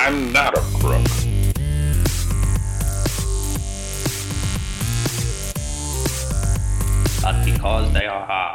I'm not a crook. But because they are hard.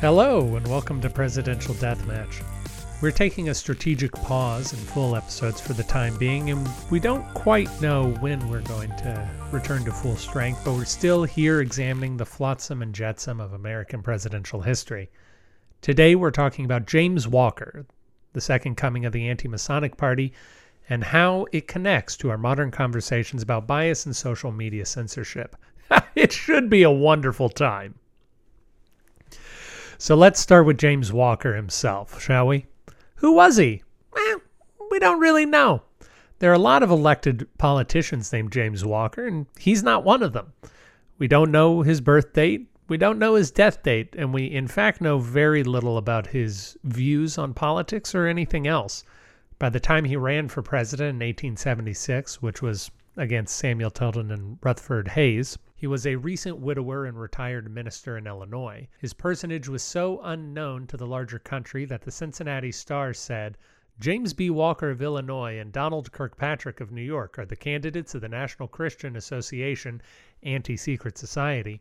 Hello, and welcome to Presidential Deathmatch. We're taking a strategic pause in full episodes for the time being, and we don't quite know when we're going to return to full strength, but we're still here examining the flotsam and jetsam of American presidential history. Today, we're talking about James Walker, the second coming of the anti Masonic Party, and how it connects to our modern conversations about bias and social media censorship. it should be a wonderful time. So let's start with James Walker himself, shall we? Who was he? We don't really know. There are a lot of elected politicians named James Walker, and he's not one of them. We don't know his birth date. We don't know his death date, and we, in fact, know very little about his views on politics or anything else. By the time he ran for president in 1876, which was against Samuel Tilden and Rutherford Hayes, he was a recent widower and retired minister in Illinois. His personage was so unknown to the larger country that the Cincinnati Star said, James B. Walker of Illinois and Donald Kirkpatrick of New York are the candidates of the National Christian Association Anti Secret Society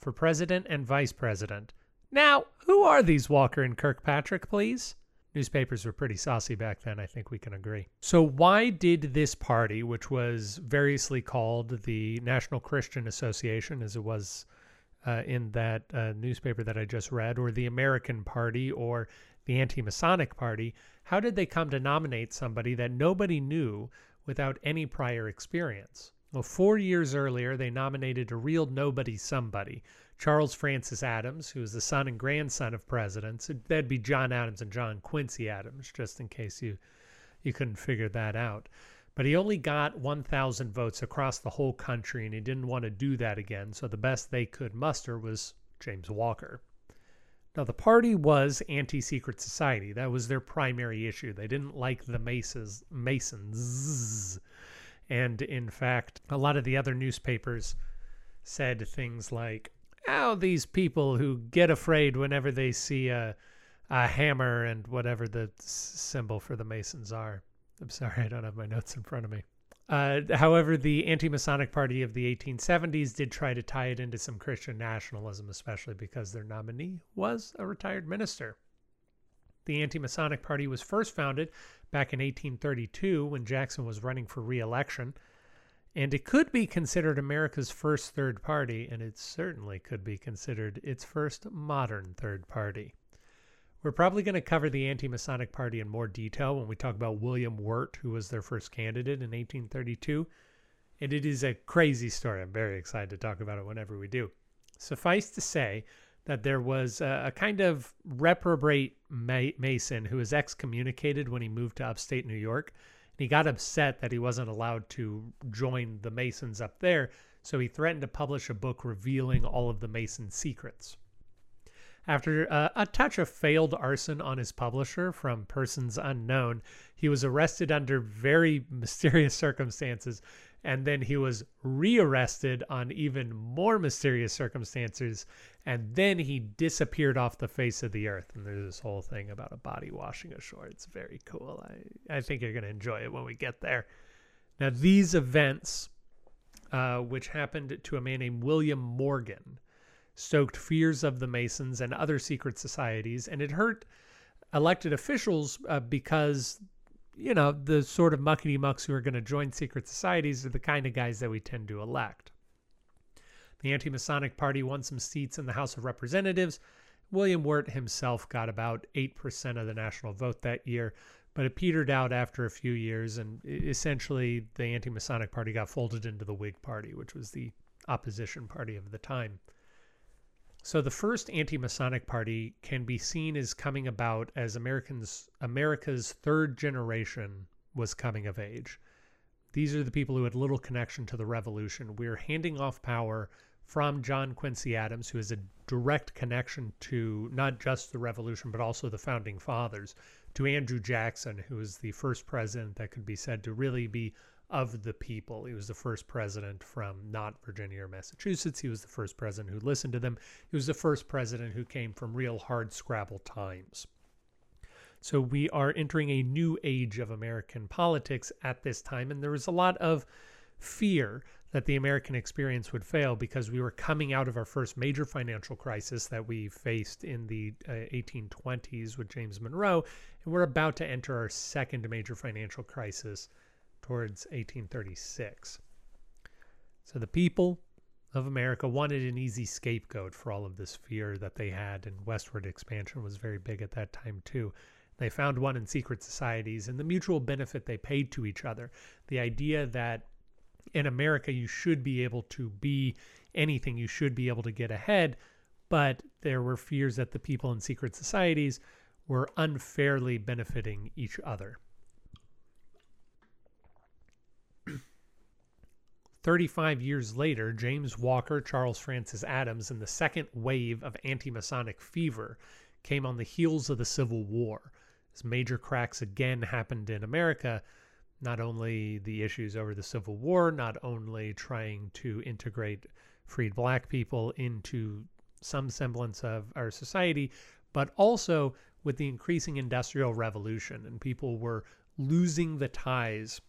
for president and vice president. Now, who are these Walker and Kirkpatrick, please? Newspapers were pretty saucy back then, I think we can agree. So, why did this party, which was variously called the National Christian Association, as it was uh, in that uh, newspaper that I just read, or the American Party, or the Anti Masonic Party, how did they come to nominate somebody that nobody knew without any prior experience? Well, four years earlier, they nominated a real nobody somebody, Charles Francis Adams, who was the son and grandson of presidents. That'd be John Adams and John Quincy Adams, just in case you you couldn't figure that out. But he only got 1,000 votes across the whole country, and he didn't want to do that again. So the best they could muster was James Walker. Now, the party was anti secret society. That was their primary issue. They didn't like the Masons. Masons. And in fact, a lot of the other newspapers said things like, how these people who get afraid whenever they see a, a hammer and whatever the symbol for the Masons are. I'm sorry, I don't have my notes in front of me. Uh, however, the anti Masonic Party of the 1870s did try to tie it into some Christian nationalism, especially because their nominee was a retired minister. The anti Masonic Party was first founded back in 1832 when Jackson was running for re election and it could be considered America's first third party, and it certainly could be considered its first modern third party. We're probably going to cover the anti Masonic Party in more detail when we talk about William Wirt, who was their first candidate in 1832. And it is a crazy story. I'm very excited to talk about it whenever we do. Suffice to say that there was a, a kind of reprobate Mason who was excommunicated when he moved to upstate New York he got upset that he wasn't allowed to join the Masons up there, so he threatened to publish a book revealing all of the Mason secrets. After uh, a touch of failed arson on his publisher from persons unknown, he was arrested under very mysterious circumstances, and then he was rearrested on even more mysterious circumstances and then he disappeared off the face of the earth. And there's this whole thing about a body washing ashore. It's very cool. I, I think you're going to enjoy it when we get there. Now, these events, uh, which happened to a man named William Morgan, stoked fears of the Masons and other secret societies, and it hurt elected officials uh, because, you know, the sort of muckety mucks who are going to join secret societies are the kind of guys that we tend to elect. The Anti Masonic Party won some seats in the House of Representatives. William Wirt himself got about 8% of the national vote that year, but it petered out after a few years, and essentially the Anti Masonic Party got folded into the Whig Party, which was the opposition party of the time. So the first anti-Masonic party can be seen as coming about as Americans America's third generation was coming of age. These are the people who had little connection to the revolution. We're handing off power from John Quincy Adams, who has a direct connection to not just the revolution, but also the founding fathers, to Andrew Jackson, who was the first president that could be said to really be of the people. He was the first president from not Virginia or Massachusetts. He was the first president who listened to them. He was the first president who came from real hard scrabble times. So we are entering a new age of American politics at this time, and there was a lot of fear that the American experience would fail because we were coming out of our first major financial crisis that we faced in the uh, 1820s with James Monroe, and we're about to enter our second major financial crisis towards 1836. So the people of America wanted an easy scapegoat for all of this fear that they had, and westward expansion was very big at that time too. They found one in secret societies and the mutual benefit they paid to each other. The idea that in America, you should be able to be anything, you should be able to get ahead. But there were fears that the people in secret societies were unfairly benefiting each other. 35 years later, James Walker, Charles Francis Adams, and the second wave of anti Masonic fever came on the heels of the Civil War. As major cracks again happened in America, not only the issues over the Civil War, not only trying to integrate freed black people into some semblance of our society, but also with the increasing industrial revolution and people were losing the ties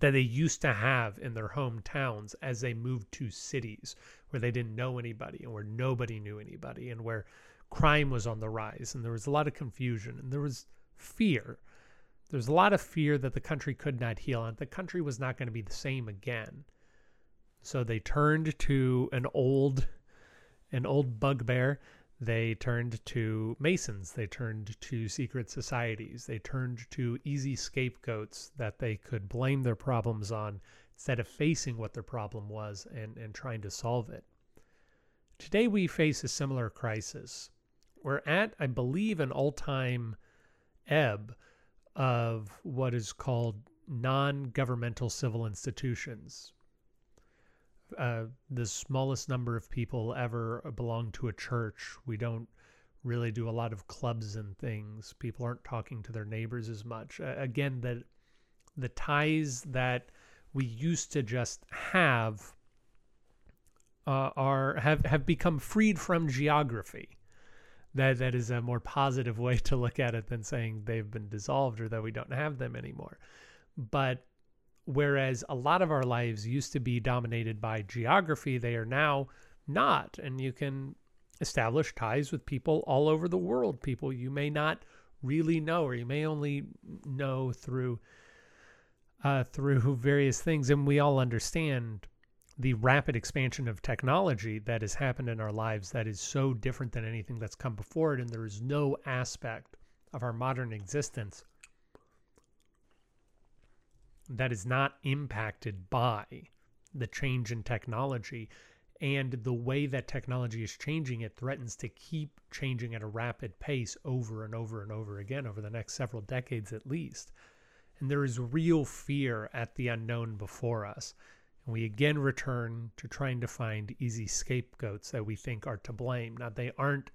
that they used to have in their hometowns as they moved to cities where they didn't know anybody and where nobody knew anybody and where crime was on the rise and there was a lot of confusion and there was fear there's a lot of fear that the country could not heal and the country was not going to be the same again. So they turned to an old an old bugbear. They turned to Masons. They turned to secret societies. They turned to easy scapegoats that they could blame their problems on instead of facing what their problem was and, and trying to solve it. Today we face a similar crisis. We're at, I believe, an all time ebb of what is called non governmental civil institutions. Uh, the smallest number of people ever belong to a church. We don't really do a lot of clubs and things. People aren't talking to their neighbors as much. Uh, again, that the ties that we used to just have uh, are have have become freed from geography that that is a more positive way to look at it than saying they've been dissolved or that we don't have them anymore. But whereas a lot of our lives used to be dominated by geography, they are now not. And you can establish ties with people all over the world, people you may not really know, or you may only know through uh, through various things. And we all understand the rapid expansion of technology that has happened in our lives that is so different than anything that's come before it. And there is no aspect of our modern existence that is not impacted by the change in technology. And the way that technology is changing, it threatens to keep changing at a rapid pace over and over and over again over the next several decades at least. And there is real fear at the unknown before us. And we again return to trying to find easy scapegoats that we think are to blame. Now, they aren't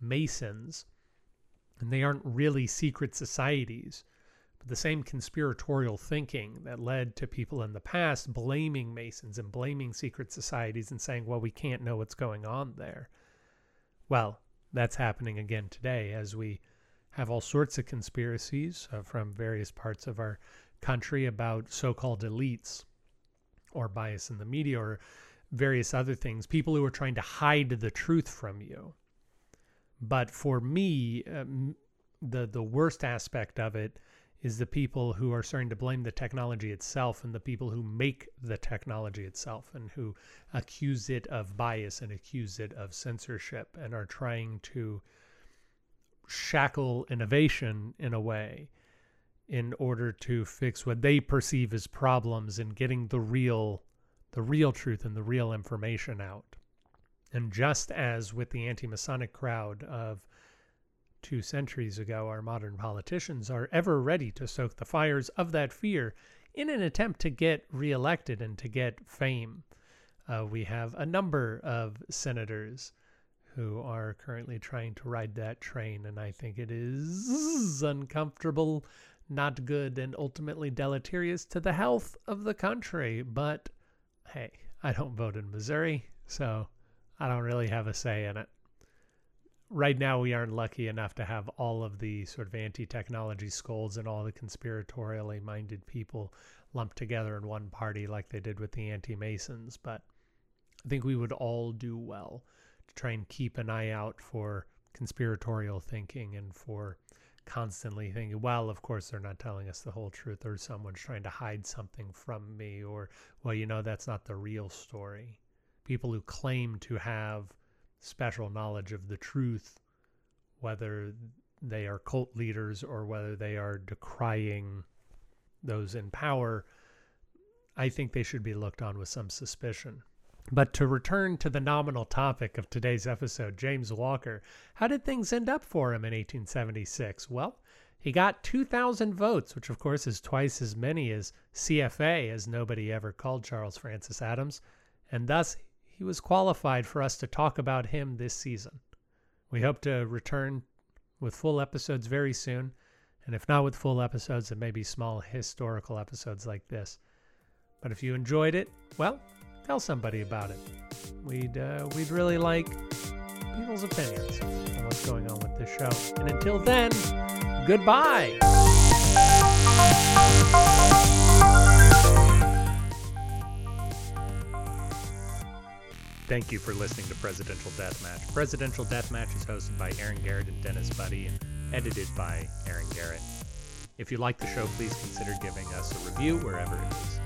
Masons and they aren't really secret societies, but the same conspiratorial thinking that led to people in the past blaming Masons and blaming secret societies and saying, well, we can't know what's going on there. Well, that's happening again today as we have all sorts of conspiracies uh, from various parts of our country about so called elites or bias in the media or various other things, people who are trying to hide the truth from you. But for me, um, the the worst aspect of it is the people who are starting to blame the technology itself and the people who make the technology itself and who accuse it of bias and accuse it of censorship and are trying to shackle innovation in a way in order to fix what they perceive as problems and getting the real the real truth and the real information out. And just as with the anti-Masonic crowd of two centuries ago, our modern politicians are ever ready to soak the fires of that fear in an attempt to get reelected and to get fame. Uh, we have a number of senators who are currently trying to ride that train, and I think it is uncomfortable, not good, and ultimately deleterious to the health of the country. But hey, I don't vote in Missouri, so I don't really have a say in it. Right now, we aren't lucky enough to have all of the sort of anti technology scolds and all the conspiratorially minded people lumped together in one party like they did with the anti Masons. But I think we would all do well to try and keep an eye out for conspiratorial thinking and for constantly thinking, well, of course, they're not telling us the whole truth, or someone's trying to hide something from me, or, well, you know, that's not the real story. People who claim to have special knowledge of the truth, whether they are cult leaders or whether they are decrying those in power, I think they should be looked on with some suspicion. But to return to the nominal topic of today's episode, James Walker, how did things end up for him in 1876? Well, he got 2,000 votes, which of course is twice as many as CFA, as nobody ever called Charles Francis Adams, and thus he was qualified for us to talk about him this season. We hope to return with full episodes very soon, and if not with full episodes, then maybe small historical episodes like this. But if you enjoyed it, well, tell somebody about it. We'd uh, we'd really like people's opinions on what's going on with this show. And until then, goodbye. Thank you for listening to Presidential Deathmatch. Presidential Deathmatch is hosted by Aaron Garrett and Dennis Buddy and edited by Aaron Garrett. If you like the show, please consider giving us a review wherever it is.